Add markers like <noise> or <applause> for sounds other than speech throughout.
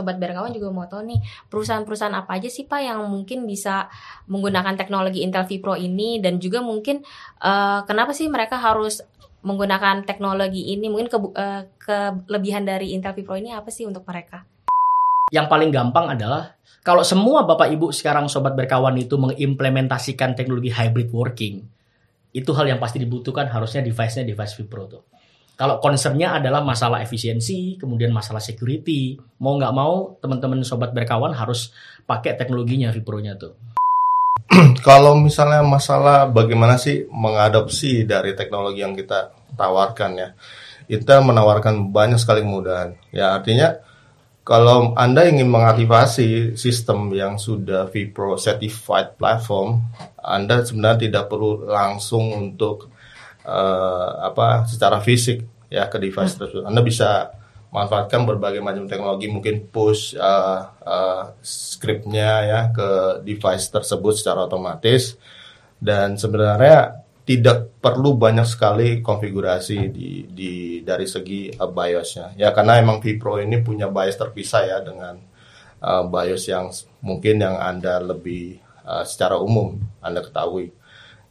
sobat berkawan juga mau tahu nih perusahaan-perusahaan apa aja sih Pak yang mungkin bisa menggunakan teknologi Intel vPro ini dan juga mungkin uh, kenapa sih mereka harus menggunakan teknologi ini? Mungkin ke, uh, kelebihan dari Intel vPro ini apa sih untuk mereka? Yang paling gampang adalah kalau semua Bapak Ibu sekarang sobat berkawan itu mengimplementasikan teknologi hybrid working, itu hal yang pasti dibutuhkan harusnya device-nya device vPro tuh. Kalau concernnya adalah masalah efisiensi, kemudian masalah security, mau nggak mau teman-teman sobat berkawan harus pakai teknologinya vPro-nya tuh. <clears throat> Kalau misalnya masalah bagaimana sih mengadopsi dari teknologi yang kita tawarkan ya, kita menawarkan banyak sekali kemudahan. Ya artinya kalau Anda ingin mengaktifasi sistem yang sudah vPro certified platform, Anda sebenarnya tidak perlu langsung untuk uh, apa secara fisik ya ke device hmm. tersebut. Anda bisa manfaatkan berbagai macam teknologi, mungkin push uh, uh, scriptnya ya ke device tersebut secara otomatis. Dan sebenarnya tidak perlu banyak sekali konfigurasi di, di dari segi uh, BIOSnya ya karena emang vPro ini punya BIOS terpisah ya dengan uh, BIOS yang mungkin yang anda lebih uh, secara umum anda ketahui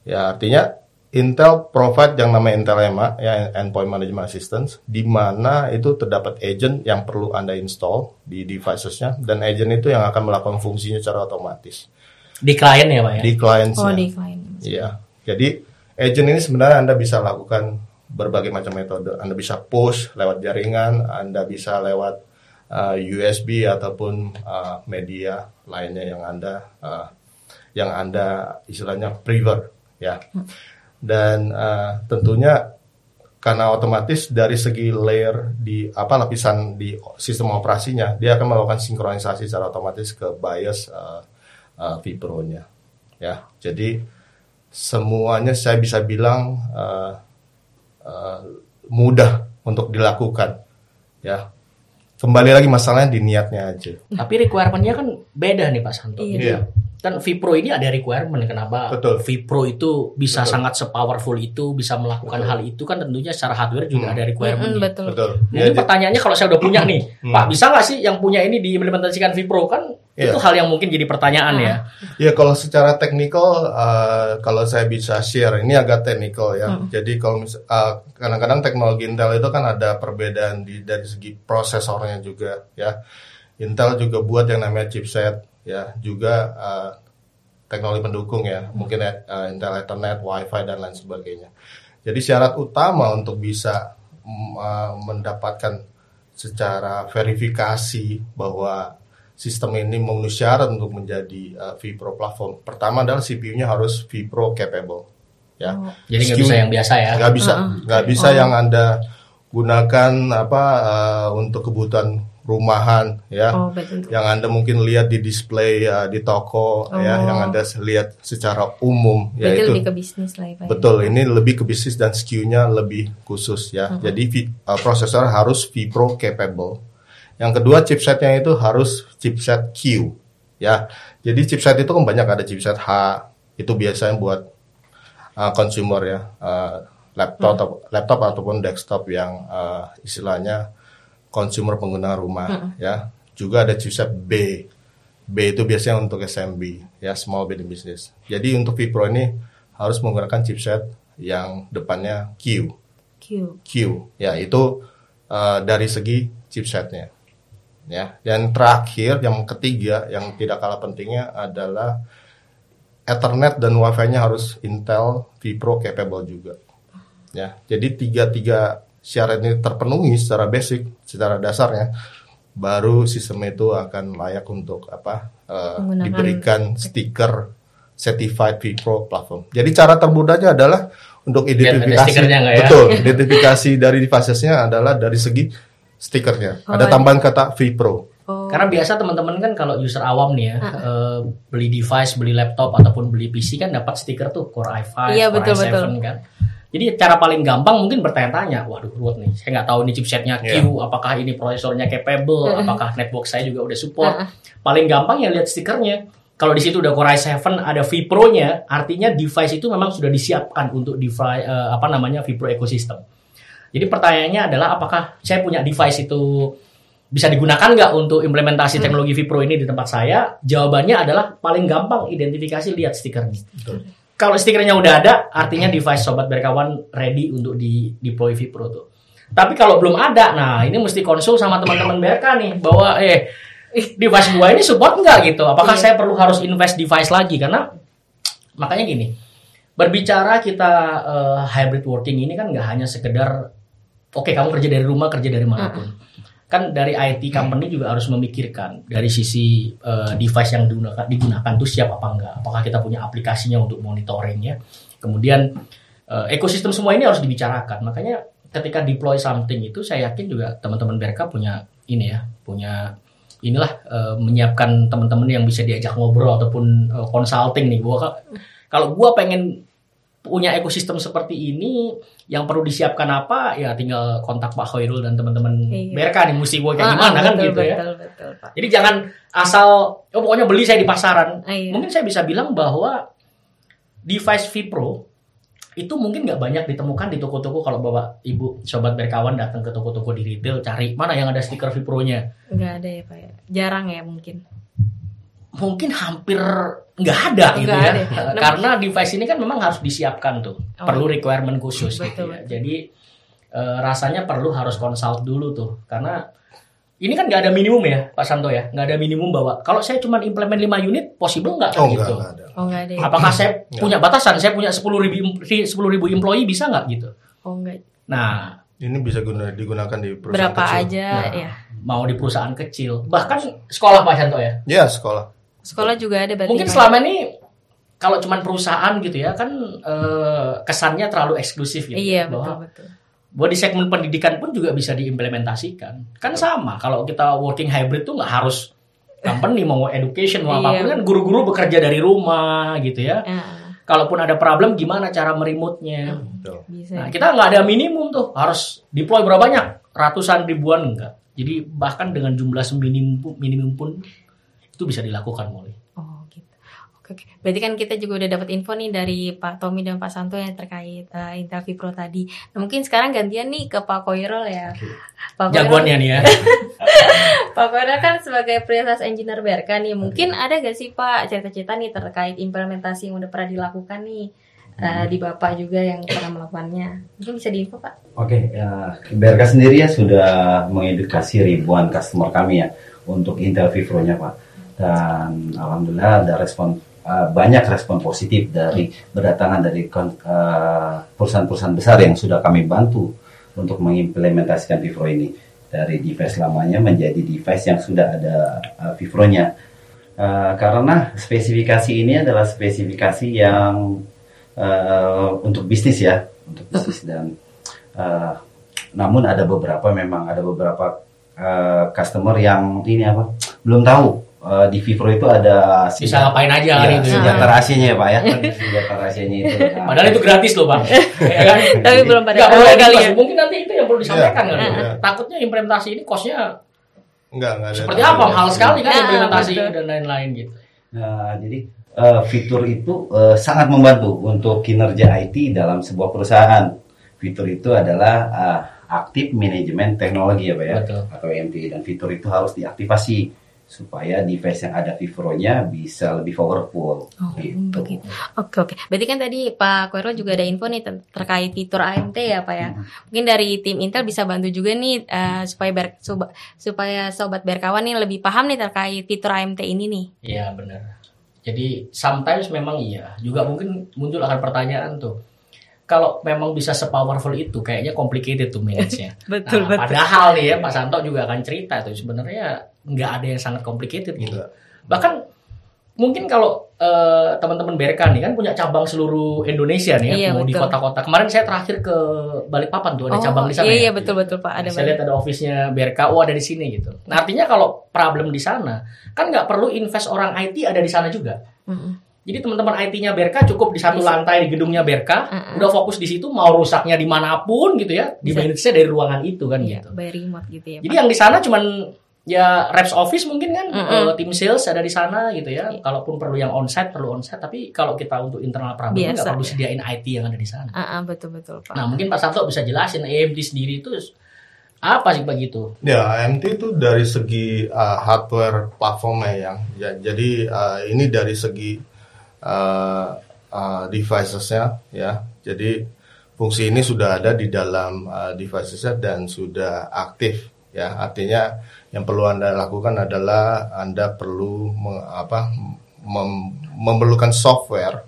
ya artinya Intel provide yang namanya Intel EMA ya Endpoint Management Assistance di mana itu terdapat agent yang perlu anda install di devicesnya dan agent itu yang akan melakukan fungsinya secara otomatis. Di klien ya pak ya? Di klien oh di klien iya. Jadi agent ini sebenarnya Anda bisa lakukan berbagai macam metode. Anda bisa push lewat jaringan, Anda bisa lewat uh, USB ataupun uh, media lainnya yang Anda uh, yang Anda istilahnya prefer ya. Dan uh, tentunya karena otomatis dari segi layer di apa lapisan di sistem operasinya dia akan melakukan sinkronisasi secara otomatis ke BIOS uh, uh, vPro-nya ya. Jadi semuanya saya bisa bilang uh, uh, mudah untuk dilakukan ya kembali lagi masalahnya di niatnya aja tapi requirementnya kan beda nih Pak Santo iya. iya kan Vipro ini ada requirement kenapa Betul. Vipro itu bisa Betul. sangat sepowerful itu bisa melakukan betul. hal itu kan tentunya secara hardware juga hmm. ada requirement hmm, betul. betul. Mungkin ya, pertanyaannya kalau saya udah punya nih <clears throat> hmm. Pak bisa nggak sih yang punya ini diimplementasikan Vipro kan ya. itu hal yang mungkin jadi pertanyaan ya ya kalau secara teknikal uh, kalau saya bisa share ini agak teknikal ya hmm. jadi kalau uh, kadang-kadang teknologi Intel itu kan ada perbedaan di dari segi prosesornya juga ya Intel juga buat yang namanya chipset ya juga uh, teknologi pendukung ya mungkin uh, Intel Ethernet, WiFi dan lain sebagainya. Jadi syarat utama untuk bisa uh, mendapatkan secara verifikasi bahwa sistem ini memenuhi syarat untuk menjadi uh, vPro platform. Pertama adalah CPU-nya harus vPro capable. Ya. Oh. Jadi nggak bisa yang biasa ya? Nggak bisa, nggak uh -uh. bisa oh. yang anda gunakan apa uh, untuk kebutuhan rumahan ya oh, yang anda mungkin lihat di display uh, di toko ya, oh. ya yang anda lihat secara umum ya itu lebih ke bisnis lah ya, betul ini lebih ke bisnis dan SKU-nya lebih khusus ya uh -huh. jadi uh, prosesor harus vPro capable yang kedua chipsetnya itu harus chipset Q ya jadi chipset itu kan banyak ada chipset H itu biasanya buat uh, consumer ya uh, laptop uh -huh. laptop ataupun desktop yang uh, istilahnya consumer pengguna rumah hmm. ya. Juga ada chipset B. B itu biasanya untuk SMB ya small business business. Jadi untuk Vipro ini harus menggunakan chipset yang depannya Q. Q. Q. Ya, itu uh, dari segi chipsetnya. Ya. Dan terakhir yang ketiga yang tidak kalah pentingnya adalah Ethernet dan WiFi-nya harus Intel Vipro capable juga. Ya. Jadi tiga-tiga syarat ini terpenuhi secara basic, secara dasarnya, baru sistem itu akan layak untuk apa uh, diberikan stiker certified vPro platform. Jadi cara termudahnya adalah untuk identifikasi, ya? betul, identifikasi dari device-nya adalah dari segi stikernya. Oh, Ada iya. tambahan kata vPro. Oh. Karena biasa teman-teman kan kalau user awam nih ya uh. uh, beli device, beli laptop ataupun beli PC kan dapat stiker tuh Core i5, iya, Core betul, i7 betul. kan. Jadi cara paling gampang mungkin bertanya-tanya, waduh ruwet nih, saya nggak tahu ini chipsetnya Q, yeah. apakah ini prosesornya capable, uh apakah network saya juga udah support. Uh Paling gampang ya lihat stikernya. Kalau di situ udah Core i7, ada vPro-nya, artinya device itu memang sudah disiapkan untuk device uh, apa namanya vPro ecosystem. Jadi pertanyaannya adalah apakah saya punya device itu bisa digunakan nggak untuk implementasi teknologi Vipro ini di tempat saya? Jawabannya adalah paling gampang identifikasi lihat stikernya. Kalau stikernya udah ada, artinya device sobat berkawan ready untuk di deploy Vipro tuh. Tapi kalau belum ada, nah ini mesti konsul sama teman-teman BRK nih bahwa eh device gua ini support nggak gitu? Apakah Iya. saya perlu harus invest device lagi? Karena makanya gini, berbicara kita eh, hybrid working ini kan nggak hanya sekedar oke kamu kerja dari rumah kerja dari mana pun kan dari IT company juga harus memikirkan dari sisi eh, device yang digunakan, digunakan tuh siap apa enggak. Apakah kita punya aplikasinya untuk monitoringnya. Kemudian eh, ekosistem semua ini harus dibicarakan. Makanya ketika deploy something itu saya yakin juga teman-teman BRK punya ini ya punya inilah eh, menyiapkan teman-teman yang bisa diajak ngobrol ataupun eh, consulting nih. Gua ka- kalau gua pengen punya ekosistem seperti ini yang perlu disiapkan apa ya tinggal kontak Pak Khairul dan teman-teman Iya. BRK nih mesti gua kayak Ah, gimana ah, kan betul, gitu ya betul, betul, Pak. jadi jangan asal oh pokoknya beli saya di pasaran Ah, iya. mungkin saya bisa bilang bahwa device Vipro itu mungkin nggak banyak ditemukan di toko-toko kalau bapak ibu sobat berkawan datang ke toko-toko di retail cari mana yang ada stiker Vipro-nya nggak ada ya pak ya jarang ya mungkin mungkin hampir nggak ada gitu Nggak ya ada. karena device ini kan memang harus disiapkan tuh Oh, perlu requirement khusus Betul, gitu ya betul. jadi eh, rasanya perlu harus consult dulu tuh karena ini kan nggak ada minimum ya Pak Santo ya nggak ada minimum bahwa kalau saya cuma implement 5 unit possible nggak Oh gitu enggak, enggak ada. oh nggak ada ya? apakah saya punya batasan saya punya 10 ribu sepuluh ribu employee bisa nggak gitu oh nggak nah Ini bisa guna, digunakan di perusahaan berapa kecil. aja Nah. ya mau di perusahaan kecil bahkan sekolah Pak Santo ya Ya sekolah. Sekolah juga ada berarti mungkin Pak? selama ini kalau cuman perusahaan gitu ya kan eh, kesannya terlalu eksklusif gitu iya ya, bahwa betul betul. bahwa di segmen pendidikan pun juga bisa diimplementasikan. Kan sama kalau kita working hybrid tuh nggak harus company mau education mau Iya. apa pun kan guru-guru bekerja dari rumah gitu ya. Ah, kalaupun ada problem gimana cara meremote-nya? Betul. bisa. Nah kita nggak ada minimum tuh harus deploy berapa banyak? Ratusan ribuan enggak jadi bahkan dengan jumlah seminimum minimum pun itu bisa dilakukan mulai Oh gitu. Oke, oke. Berarti kan kita juga udah dapat info nih dari Pak Tommy dan Pak Santo yang terkait eh, Intel Vipro tadi. Nah, mungkin sekarang gantian nih ke Pak Koirol ya. Pak Koirol, jagoannya nih ya <laughs> Pak Koirol kan sebagai prioritas engineer BRK nih, mungkin ada gak sih Pak cerita-cerita nih terkait implementasi yang udah pernah dilakukan nih eh, di Bapak juga yang pernah melakukannya. Mungkin bisa diinfo Pak? Oke, ya, BRK sendiri ya sudah mengedukasi ribuan customer kami ya untuk Intel Vivro-nya Pak. Dan alhamdulillah ada respon uh, banyak respon positif dari berdatangan dari uh, perusahaan-perusahaan besar yang sudah kami bantu untuk mengimplementasikan Vivro ini dari device lamanya menjadi device yang sudah ada uh, Vivro-nya. Uh, karena spesifikasi ini adalah spesifikasi yang uh, untuk bisnis ya, untuk bisnis dan Uh, namun ada beberapa memang ada beberapa uh, customer yang ini apa belum tahu uh, di Vivro itu ada bisa ngapain aja hari ya, itu senjata rahasianya ya pak ya <laughs> senjata rahasianya itu <laughs> Nah, Padahal itu gratis loh bang. <laughs> ya kan? Tapi belum pada Nggak tahu kali ya. Mungkin nanti itu yang perlu disampaikan Iya, kan. iya. Takutnya implementasi ini costnya Enggak, enggak ada. seperti apa? Mahal sekali kan Nah, implementasi betul. dan lain-lain gitu. Nah, jadi uh, fitur itu uh, sangat membantu untuk kinerja IT dalam sebuah perusahaan. Fitur itu adalah uh, aktif manajemen teknologi ya Pak ya, Betul. atau MT dan fitur itu harus diaktifasi supaya device yang ada Vivro-nya bisa lebih powerful. Oh, gitu. begitu. Oke oke. Berarti kan tadi Pak Koirol juga ada info nih ter- terkait fitur AMT ya Pak ya. Mungkin dari tim Intel bisa bantu juga nih eh, supaya ber- supaya sobat berkawan nih lebih paham nih terkait fitur AMT ini nih. Iya benar. Jadi sometimes memang iya. Juga mungkin muncul akan pertanyaan tuh. Kalau memang bisa sepowerful itu, kayaknya complicated tuh manage-nya. <laughs> Betul, Nah, betul. Padahal nih ya, Pak Santo juga akan cerita tuh sebenarnya nggak ada yang sangat complicated gitu. Enggak. Bahkan mungkin kalau eh, teman-teman BRK nih kan punya cabang seluruh Indonesia nih ya, Iya, mau di kota-kota. Kemarin saya terakhir ke Balikpapan tuh ada cabang di sana. Iya ya. iya betul betul Pak ada saya lihat ada office-nya BRK, oh ada di sini gitu. Nah artinya kalau problem di sana, kan nggak perlu invest orang IT ada di sana juga. Mm-mm. Jadi teman-teman IT-nya BRK cukup di satu Bisa. lantai di gedungnya BRK, Mm-mm. udah fokus di situ, mau rusaknya di mana pun gitu ya, di dari ruangan itu kan Iya, gitu. by remote gitu ya. Jadi Pak. yang di sana cuman ya reps office mungkin kan, Mm-mm. eh, tim sales ada di sana gitu ya. Iya. Kalaupun perlu yang onsite perlu onsite, tapi kalau kita untuk internal problem nggak perlu ya. sediain IT yang ada di sana. Ah, ah, betul betul Pak. Nah mungkin Pak Santo bisa jelasin AMD sendiri itu Apa sih begitu? Ya, AMT itu dari segi uh, hardware platformnya yang ya, jadi uh, ini dari segi uh, uh, devicesnya ya. Jadi fungsi ini sudah ada di dalam uh, devicesnya dan sudah aktif ya. Artinya yang perlu anda lakukan adalah anda perlu me- apa mem- memerlukan software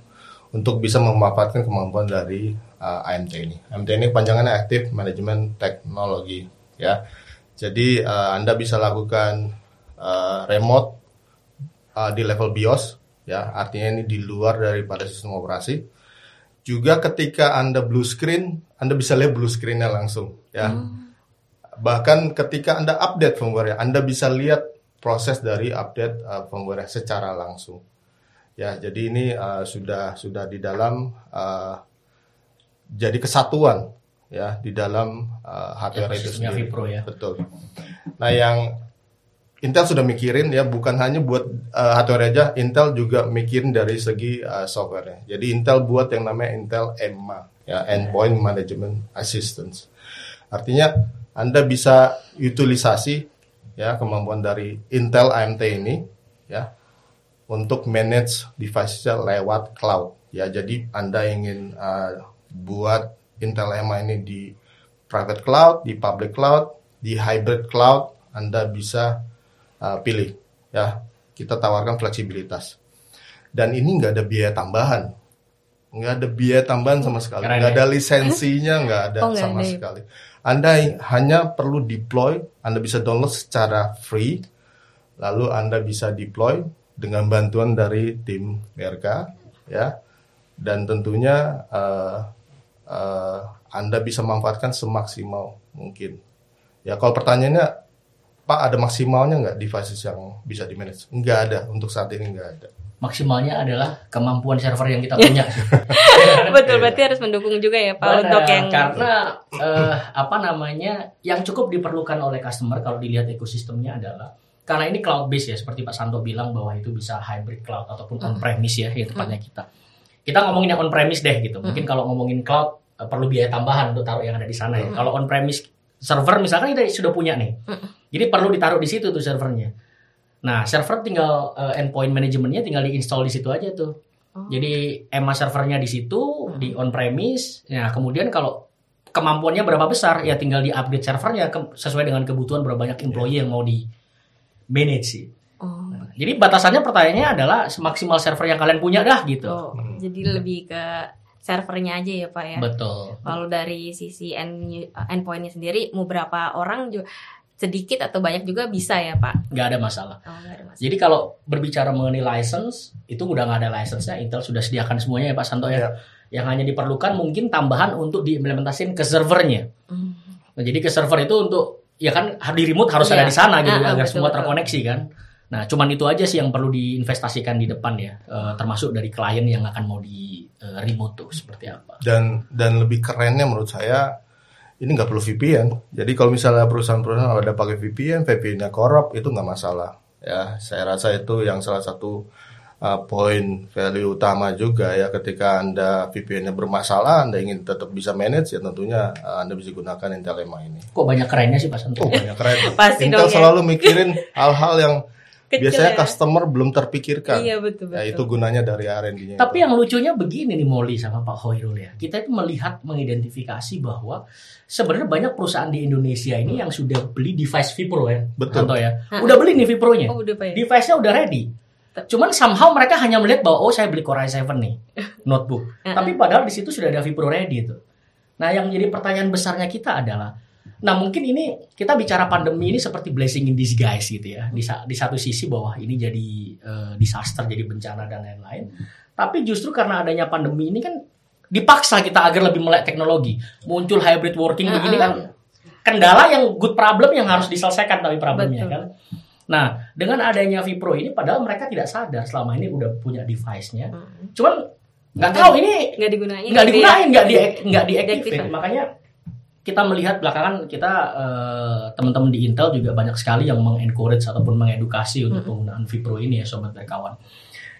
untuk bisa memanfaatkan kemampuan dari uh, AMT ini. AMT ini panjangannya Active Management Technology ya. Jadi uh, Anda bisa lakukan uh, remote uh, di level BIOS ya, artinya ini di luar daripada sistem operasi. Juga ketika Anda blue screen, Anda bisa lihat blue screen-nya langsung ya. Bahkan ketika Anda update firmware Anda bisa lihat proses dari update uh, firmware secara langsung. Ya, jadi ini uh, sudah sudah di dalam uh, jadi kesatuan ya di dalam uh, hardware itu sendiri. Vipro ya. Betul. Nah, yang Intel sudah mikirin ya bukan hanya buat uh, hardware aja, Intel juga mikirin dari segi uh, softwarenya. Jadi Intel buat yang namanya Intel EMMA ya, Endpoint Management Assistance. Artinya Anda bisa utilisasi ya kemampuan dari Intel AMT ini ya untuk manage device-nya lewat cloud. Ya, jadi Anda ingin uh, buat Intel EMA ini di private cloud, di public cloud, di hybrid cloud, Anda bisa uh, pilih. Ya, kita tawarkan fleksibilitas. Dan ini nggak ada biaya tambahan, nggak ada biaya tambahan sama sekali, Keren nggak ya? ada lisensinya, nggak ada Oh, sama ada sekali. Anda hanya perlu deploy, Anda bisa download secara free, lalu Anda bisa deploy dengan bantuan dari tim BRK, ya, dan tentunya eh, eh, Anda bisa manfaatkan semaksimal mungkin. Ya, kalau pertanyaannya, Pak ada maksimalnya nggak devices yang bisa di manage? Nggak ada, untuk saat ini nggak ada. Maksimalnya adalah kemampuan server yang kita <laughs> punya. Betul, berarti harus mendukung juga ya Pak Benar, untuk yang karena eh, apa namanya yang cukup diperlukan oleh customer kalau dilihat ekosistemnya adalah karena ini cloud base ya seperti Pak Santo bilang bahwa itu bisa hybrid cloud ataupun on premise ya yang tepatnya kita. Kita ngomongin yang on premise deh gitu. Mungkin kalau ngomongin cloud eh, perlu biaya tambahan untuk taruh yang ada di sana ya. Kalau on premise server misalkan kita sudah punya nih. Jadi perlu ditaruh di situ tuh servernya. Nah, server tinggal eh, endpoint manajemennya tinggal diinstal di situ aja tuh. Jadi EMA servernya di situ di on premise. Nah, kemudian kalau kemampuannya berapa besar ya tinggal di update servernya ke- sesuai dengan kebutuhan berapa banyak employee yang mau di manage sih. Oh, Nah, jadi batasannya pertanyaannya adalah semaksimal server yang kalian punya dah gitu. oh, jadi lebih ke servernya aja ya Pak ya. Betul. Kalau dari sisi end endpointnya sendiri mau berapa orang juga sedikit atau banyak juga bisa ya Pak. nggak ada masalah. Oh, nggak ada masalah. Jadi kalau berbicara mengenai license itu udah nggak ada license-nya, Intel sudah sediakan semuanya ya Pak Santo ya. Ya. Yang hanya diperlukan mungkin tambahan untuk diimplementasikan ke servernya. Hmm. Nah, jadi ke server itu untuk ya kan di remote harus Iya. ada di sana gitu Ah, ah, agar betul, semua betul. terkoneksi kan. Nah, cuman itu aja sih yang perlu diinvestasikan di depan ya, eh, termasuk dari klien yang akan mau di eh, remote tuh seperti apa. dan dan lebih kerennya menurut saya ini nggak perlu VPN. Jadi kalau misalnya perusahaan-perusahaan ada pakai VPN, VPN-nya korup itu nggak masalah. Ya, saya rasa itu yang salah satu uh, poin value utama juga ya ketika anda VPN-nya bermasalah, anda ingin tetap bisa manage ya tentunya uh, anda bisa gunakan Intel EMA ini. Kok banyak kerennya sih Pak Santo? Oh banyak keren. <laughs> Pasti Intel dong ya. selalu mikirin hal-hal yang Kecil biasanya ya. customer belum terpikirkan. Iya betul betul. Ya itu gunanya dari R&D-nya. Tapi itu. yang lucunya begini nih Molly sama Pak Hoirul ya. Kita itu melihat mengidentifikasi bahwa sebenarnya banyak perusahaan di Indonesia ini yang sudah beli device Vipro ya. Betul. Santo ya. Udah beli nih Vipro-nya. Oh udah Pak ya. Device-nya udah ready. Cuman somehow mereka hanya melihat bahwa oh saya beli Core i7 nih <laughs> notebook. Tapi padahal di situ sudah ada Vipro ready itu. Nah, yang jadi pertanyaan besarnya kita adalah Nah, mungkin ini kita bicara pandemi ini seperti blessing in disguise gitu ya. Di, di satu sisi bahwa ini jadi eh, disaster, jadi bencana dan lain-lain. Tapi justru karena adanya pandemi ini kan dipaksa kita agar lebih melek teknologi. Muncul hybrid working begini kan kendala yang good problem yang harus diselesaikan tapi problemnya Betul. kan. Nah, dengan adanya Vipro ini padahal mereka tidak sadar selama ini udah punya device-nya. Hmm. Cuman nggak tahu ini Nggak digunain. nggak gitu ya. digunain, nggak di nggak diactivate. Makanya kita melihat belakangan kita eh, teman-teman di Intel juga banyak sekali yang mengencourage ataupun mengedukasi untuk penggunaan Vipro ini ya sobat berkawan.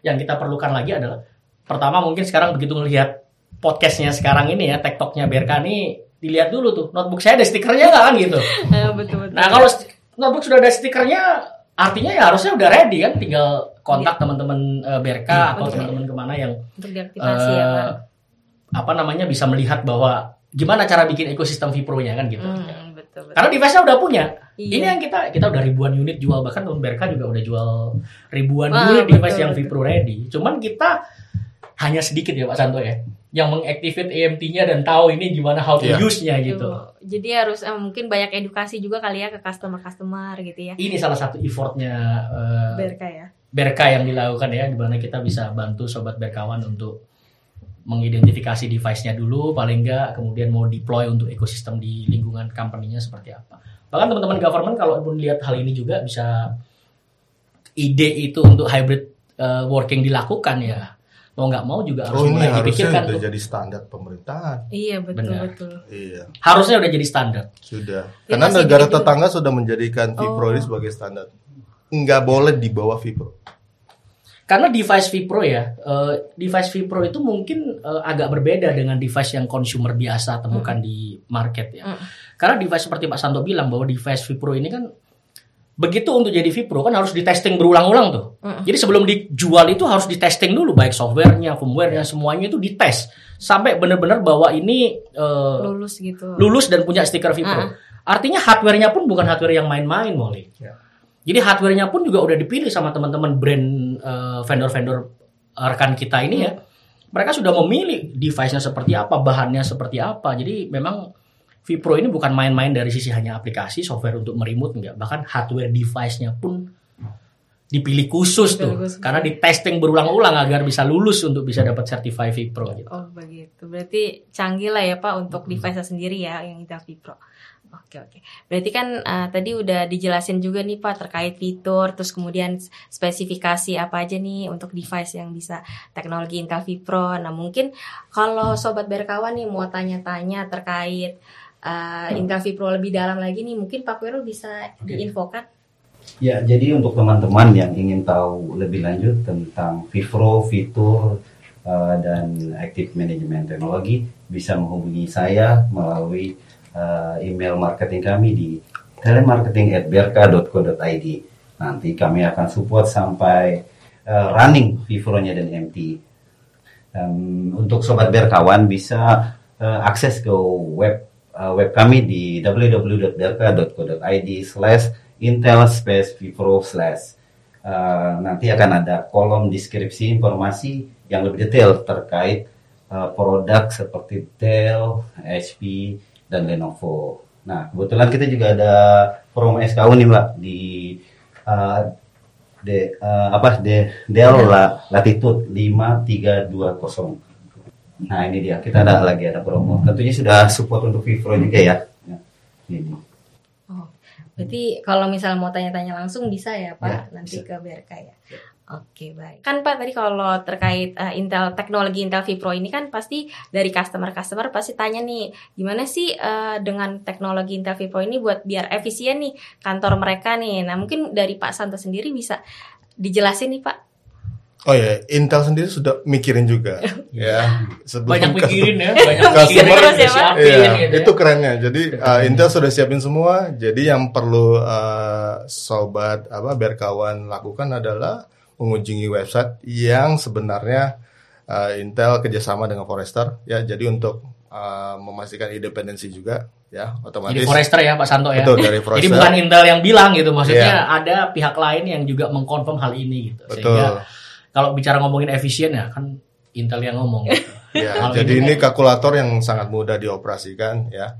Yang kita perlukan lagi adalah pertama mungkin sekarang begitu melihat podcastnya sekarang ini ya TikToknya BRK ini dilihat dulu tuh notebook saya ada stikernya nggak kan gitu. <laughs> Eh, betul betul. Nah kalau notebook sudah ada stikernya, artinya ya harusnya udah ready kan, tinggal kontak teman-teman eh, BRK atau betul. teman-teman ke mana yang untuk diaktifasi ya Pak. apa namanya bisa melihat bahwa gimana cara bikin ekosistem Vipro-nya kan gitu. Hmm, betul betul. Karena device-nya udah punya. Iya. Ini yang kita kita udah ribuan unit jual bahkan teman BRK juga udah jual ribuan Wah, unit betul, device yang betul. Vipro ready. Cuman kita hanya sedikit ya Pak Santo ya yang mengactivate EMT-nya dan tahu ini gimana how to Iya. use-nya gitu. Jadi harus eh, mungkin banyak edukasi juga kali ya ke customer-customer gitu ya. Ini salah satu effortnya eh, BRK ya. BRK yang dilakukan ya, di mana kita bisa bantu sobat berkawan untuk mengidentifikasi device-nya dulu, paling enggak kemudian mau deploy untuk ekosistem di lingkungan company-nya seperti apa. Bahkan teman-teman government kalau pun lihat hal ini juga bisa ide itu untuk hybrid uh, working dilakukan ya. Mau nggak mau juga harus Oh ini mulai harusnya dipikirkan udah tuh. jadi standar pemerintahan. Iya betul Benar. betul. Iya, Harusnya udah jadi standar. sudah. Tapi Karena negara tetangga sudah menjadikan Vipro Oh. ini sebagai standar. Nggak boleh di bawah Vipro. Karena device Vipro ya, eh, device Vipro itu mungkin eh, agak berbeda dengan device yang consumer biasa temukan di market ya. Mm. Karena device seperti Pak Santo bilang bahwa device Vipro ini kan begitu untuk jadi Vipro kan harus di testing berulang-ulang tuh. Mm. Jadi sebelum dijual itu harus di testing dulu baik softwarenya, firmwarenya semuanya itu dites sampai benar-benar bahwa ini eh, Lulus gitu. lulus dan punya stiker Vipro. Ah. Artinya hardware-nya pun bukan hardware yang main-main, Molly. Ya. Jadi hardware-nya pun juga udah dipilih sama teman-teman brand eh, vendor-vendor eh, rekan kita ini ya. Mereka sudah memilih device-nya seperti apa, bahannya seperti apa. Jadi memang Vipro ini bukan main-main dari sisi hanya aplikasi, software untuk meremote enggak, bahkan hardware device-nya pun dipilih khusus tuh khusus. karena di testing berulang-ulang agar bisa lulus untuk bisa dapat certified Vipro gitu. Oh begitu. Berarti canggih lah ya Pak untuk device sendiri ya yang Intel Vipro. Oke oke. Berarti kan eh, tadi udah dijelasin juga nih Pak terkait fitur, terus kemudian spesifikasi apa aja nih untuk device yang bisa teknologi Intel Vipro. Nah mungkin kalau sobat berkawan nih mau tanya-tanya terkait eh, Intel Vipro lebih dalam lagi nih, mungkin Pak Wiro bisa diinfokan. Ya, jadi untuk teman-teman yang ingin tahu lebih lanjut tentang Vivro, fitur, uh, dan Active Management Teknologi, bisa menghubungi saya melalui uh, email marketing kami di telemarketing@berka.co.id. Nanti kami akan support sampai uh, running Vivro-nya dan MT. Dan untuk sobat berkawan bisa uh, akses ke web uh, web kami di www.berka.co.id slash intel space vipro slash Uh, nanti akan ada kolom deskripsi informasi yang lebih detail terkait uh, produk seperti Dell, HP, dan Lenovo. Nah, kebetulan kita juga ada promo SKU nih, Mbak, di uh, de, uh, apa de, Dell La- Latitude 5320. Nah, ini dia. Kita ada lagi ada promo. Tentunya sudah support untuk Vivro juga ya. Ya, ini. Oh, berarti kalau misal mau tanya-tanya langsung bisa ya Pak, Ya, nanti bisa. ke BRK ya. Oke baik. Kan Pak tadi kalau terkait eh, Intel teknologi Intel Vipro ini kan pasti dari customer-customer pasti tanya nih gimana sih eh, dengan teknologi Intel Vipro ini buat biar efisien nih kantor mereka nih. Nah mungkin dari Pak Santo sendiri bisa dijelasin nih Pak. Oh ya, Intel sendiri sudah mikirin juga <laughs> ya. Sebelum Banyak customer- mikirin ya, <laughs> banyak Customer- mikirin ya, siapin Iya, gitu ya. itu kerennya. Jadi uh, Intel sudah siapin semua. Jadi yang perlu uh, sobat apa berkawan lakukan adalah mengunjungi website yang sebenarnya uh, Intel kerjasama dengan Forrester ya. Jadi untuk uh, memastikan independensi juga ya otomatis. Jadi Forrester ya Pak Santo ya. Betul dari Jadi Forrester. bukan Intel yang bilang gitu, maksudnya Iya. ada pihak lain yang juga mengkonfirm hal ini gitu. Betul. Sehingga kalau bicara ngomongin efisien ya kan Intel yang ngomong. Gitu. Ya, Hal jadi ini ini kalkulator yang sangat mudah dioperasikan ya.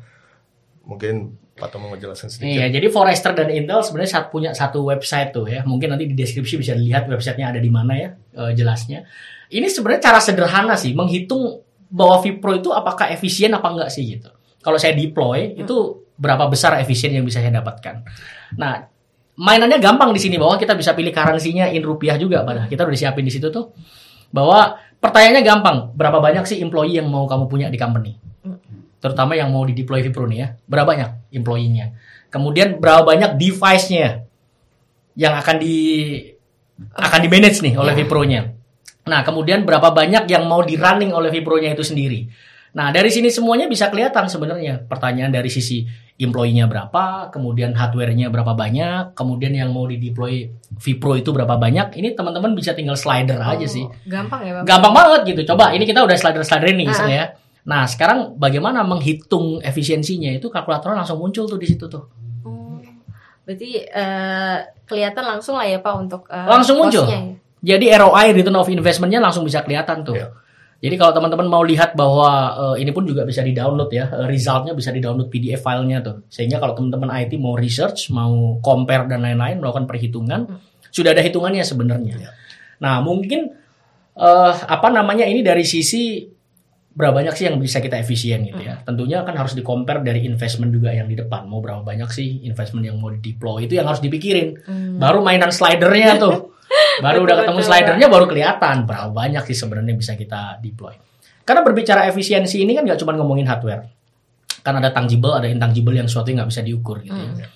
Mungkin Pak Tomo mau jelasin sedikit. Iya, jadi Forrester dan Intel sebenarnya saat punya satu website tuh ya. Mungkin nanti di deskripsi bisa dilihat websitenya ada di mana ya eh, jelasnya. Ini sebenarnya cara sederhana sih menghitung bahwa Vipro itu apakah efisien apa enggak sih gitu. Kalau saya deploy itu berapa besar efisien yang bisa saya dapatkan. Nah, mainannya gampang di sini bahwa kita bisa pilih currency-nya in rupiah juga pada kita udah disiapin di situ tuh bahwa pertanyaannya gampang berapa banyak sih employee yang mau kamu punya di company terutama yang mau di deploy Vipro nih ya berapa banyak employee-nya kemudian berapa banyak device-nya yang akan di akan di manage nih oleh Vipro-nya nah kemudian berapa banyak yang mau di running oleh Vipro-nya itu sendiri Nah, dari sini semuanya bisa kelihatan sebenarnya. Pertanyaan dari sisi employee-nya berapa, kemudian hardware-nya berapa banyak, kemudian yang mau di-deploy vPro itu berapa banyak. Ini teman-teman bisa tinggal slider aja sih. Oh, Gampang ya, Bang. Gampang banget gitu. Coba ini kita udah slider-slider nih Ah. Nah, sekarang bagaimana menghitung efisiensinya itu kalkulatornya langsung muncul tuh di situ tuh. Oh, berarti eh, kelihatan langsung lah ya Pak untuk eh, Langsung muncul. ya? Jadi ROI return of investment-nya langsung bisa kelihatan tuh. Iya. Jadi kalau teman-teman mau lihat bahwa eh, ini pun juga bisa di-download ya, resultnya bisa di-download PDF filenya tuh. Sehingga kalau teman-teman IT mau research, mau compare dan lain-lain, melakukan perhitungan, sudah ada hitungannya sebenarnya. Nah, mungkin eh, apa namanya ini dari sisi berapa banyak sih yang bisa kita efisien gitu ya. Tentunya kan harus di-compare dari investment juga yang di depan. Mau berapa banyak sih investment yang mau di-deploy itu yang harus dipikirin. Baru mainan slidernya tuh. <laughs> Baru udah ketemu betul, slidernya baru kelihatan berapa banyak sih sebenarnya bisa kita deploy. Karena berbicara efisiensi ini kan nggak cuma ngomongin hardware. Kan ada tangible, ada intangible yang sesuatu yang nggak bisa diukur gitu ya.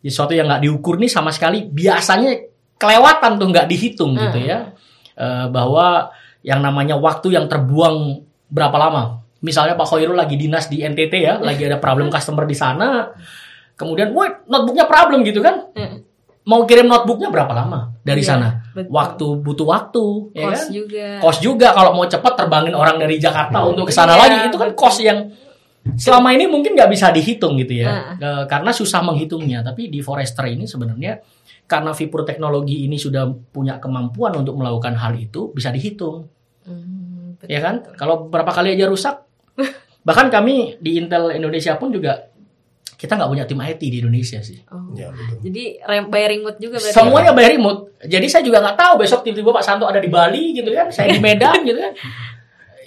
Jadi sesuatu yang nggak diukur nih sama sekali biasanya kelewatan tuh nggak dihitung gitu ya. Eh, bahwa yang namanya waktu yang terbuang berapa lama. Misalnya Pak Khoirul lagi dinas di NTT ya, <laughs> lagi ada problem customer di sana. Kemudian, wah notebooknya problem gitu kan. Mm. Mau kirim notebooknya berapa lama dari Iya, sana? betul. Waktu butuh waktu, ya Cost kan? juga. Kos juga kalau mau cepat terbangin orang dari Jakarta untuk ke sana Iya, lagi itu kan kos yang selama ini mungkin nggak bisa dihitung gitu ya, Eh, karena susah menghitungnya. Tapi di Forester ini sebenarnya karena Vipro teknologi ini sudah punya kemampuan untuk melakukan hal itu bisa dihitung, Hmm, betul, ya kan? betul. Kalau berapa kali aja rusak, <laughs> bahkan kami di Intel Indonesia pun juga kita nggak punya tim IT di Indonesia sih. Oh. Ya, betul. Jadi by remote juga berarti. Semuanya by remote. Jadi saya juga nggak tahu besok tiba-tiba Pak Santo ada di Bali gitu kan, saya di Medan <laughs> gitu kan.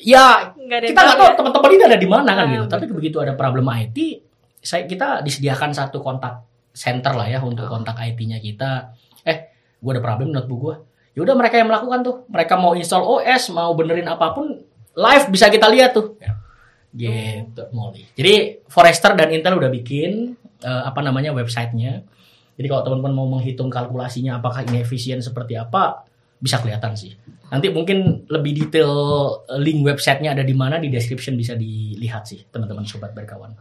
Ya Nggak ada yang kita nggak tahu ya. teman-teman ini ada di mana kan Ah, gitu. Tapi betul. begitu ada problem IT, saya kita disediakan satu kontak center lah ya untuk kontak IT-nya kita. Eh, gua ada problem notebook gua. Ya udah mereka yang melakukan tuh. Mereka mau install OS, mau benerin apa pun, live bisa kita lihat tuh. Gitu, Molly. Jadi Forester dan Intel udah bikin eh, apa namanya websitenya. Jadi kalau teman-teman mau menghitung kalkulasinya apakah ini efisien seperti apa, bisa kelihatan sih. Nanti mungkin lebih detail eh, link websitenya ada di mana di description bisa dilihat sih teman-teman sobat berkawan.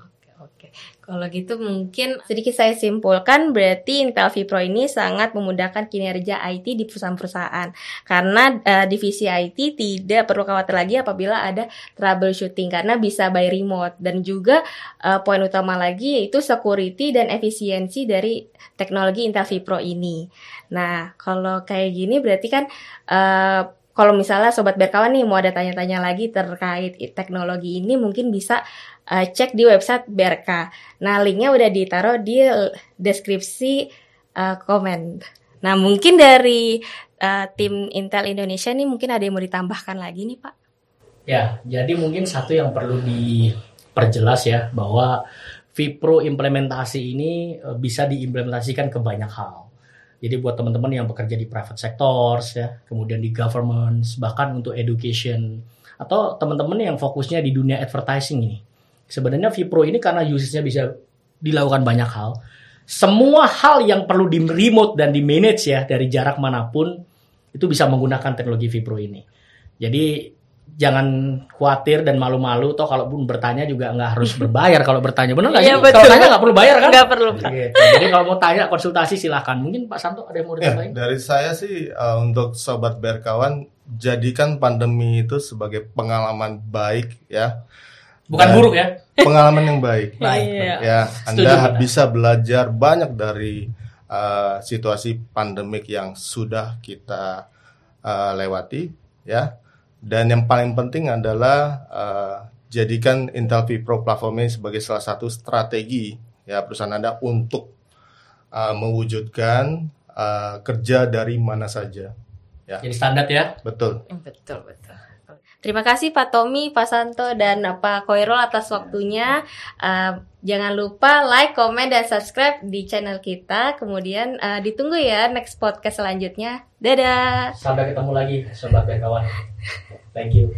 Kalau gitu mungkin sedikit saya simpulkan berarti Intel vPro ini sangat memudahkan kinerja IT di perusahaan-perusahaan karena eh, divisi IT tidak perlu khawatir lagi apabila ada troubleshooting karena bisa by remote dan juga eh, poin utama lagi yaitu security dan efisiensi dari teknologi Intel vPro ini. Nah, kalau kayak gini berarti kan eh, kalau misalnya sobat berkawan nih mau ada tanya-tanya lagi terkait teknologi ini mungkin bisa eh, cek di website BRK. Nah, linknya udah ditaruh di deskripsi eh, komen. Nah, mungkin dari eh, tim Intel Indonesia nih mungkin ada yang mau ditambahkan lagi nih, Pak. Ya, jadi mungkin satu yang perlu diperjelas ya bahwa Vipro implementasi ini bisa diimplementasikan ke banyak hal. Jadi buat teman-teman yang bekerja di private sectors ya, kemudian di government, bahkan untuk education atau teman-teman yang fokusnya di dunia advertising ini. Sebenarnya Vipro ini karena usage-nya bisa dilakukan banyak hal. Semua hal yang perlu di remote dan di manage ya dari jarak mana pun itu bisa menggunakan teknologi Vipro ini. Jadi jangan khawatir dan malu-malu toh kalau pun bertanya juga nggak harus <laughs> berbayar kalau bertanya benar nggak Iya, sih betul. kalau tanya nggak perlu bayar kan Nggak perlu, Pak. Gitu. jadi kalau mau tanya konsultasi silahkan mungkin Pak Santo ada yang mau Ya, ditambahin dari saya sih uh, untuk sobat berkawan jadikan pandemi itu sebagai pengalaman baik ya. bukan Dan buruk ya Pengalaman yang baik. Baik. <laughs> Ya, Setuju, Anda Pak. bisa belajar banyak dari uh, situasi pandemik yang sudah kita uh, lewati ya. Dan yang paling penting adalah uh, jadikan Intel vPro platform ini sebagai salah satu strategi ya perusahaan Anda untuk uh, mewujudkan uh, kerja dari mana saja. Ya, jadi standar ya betul. Betul, betul. Terima kasih Pak Tommy, Pak Santo, dan Pak Koirul atas waktunya. Uh, jangan lupa like, comment, dan subscribe di channel kita. Kemudian uh, ditunggu ya next podcast selanjutnya. Dadah! sampai ketemu lagi sobat kawan thank you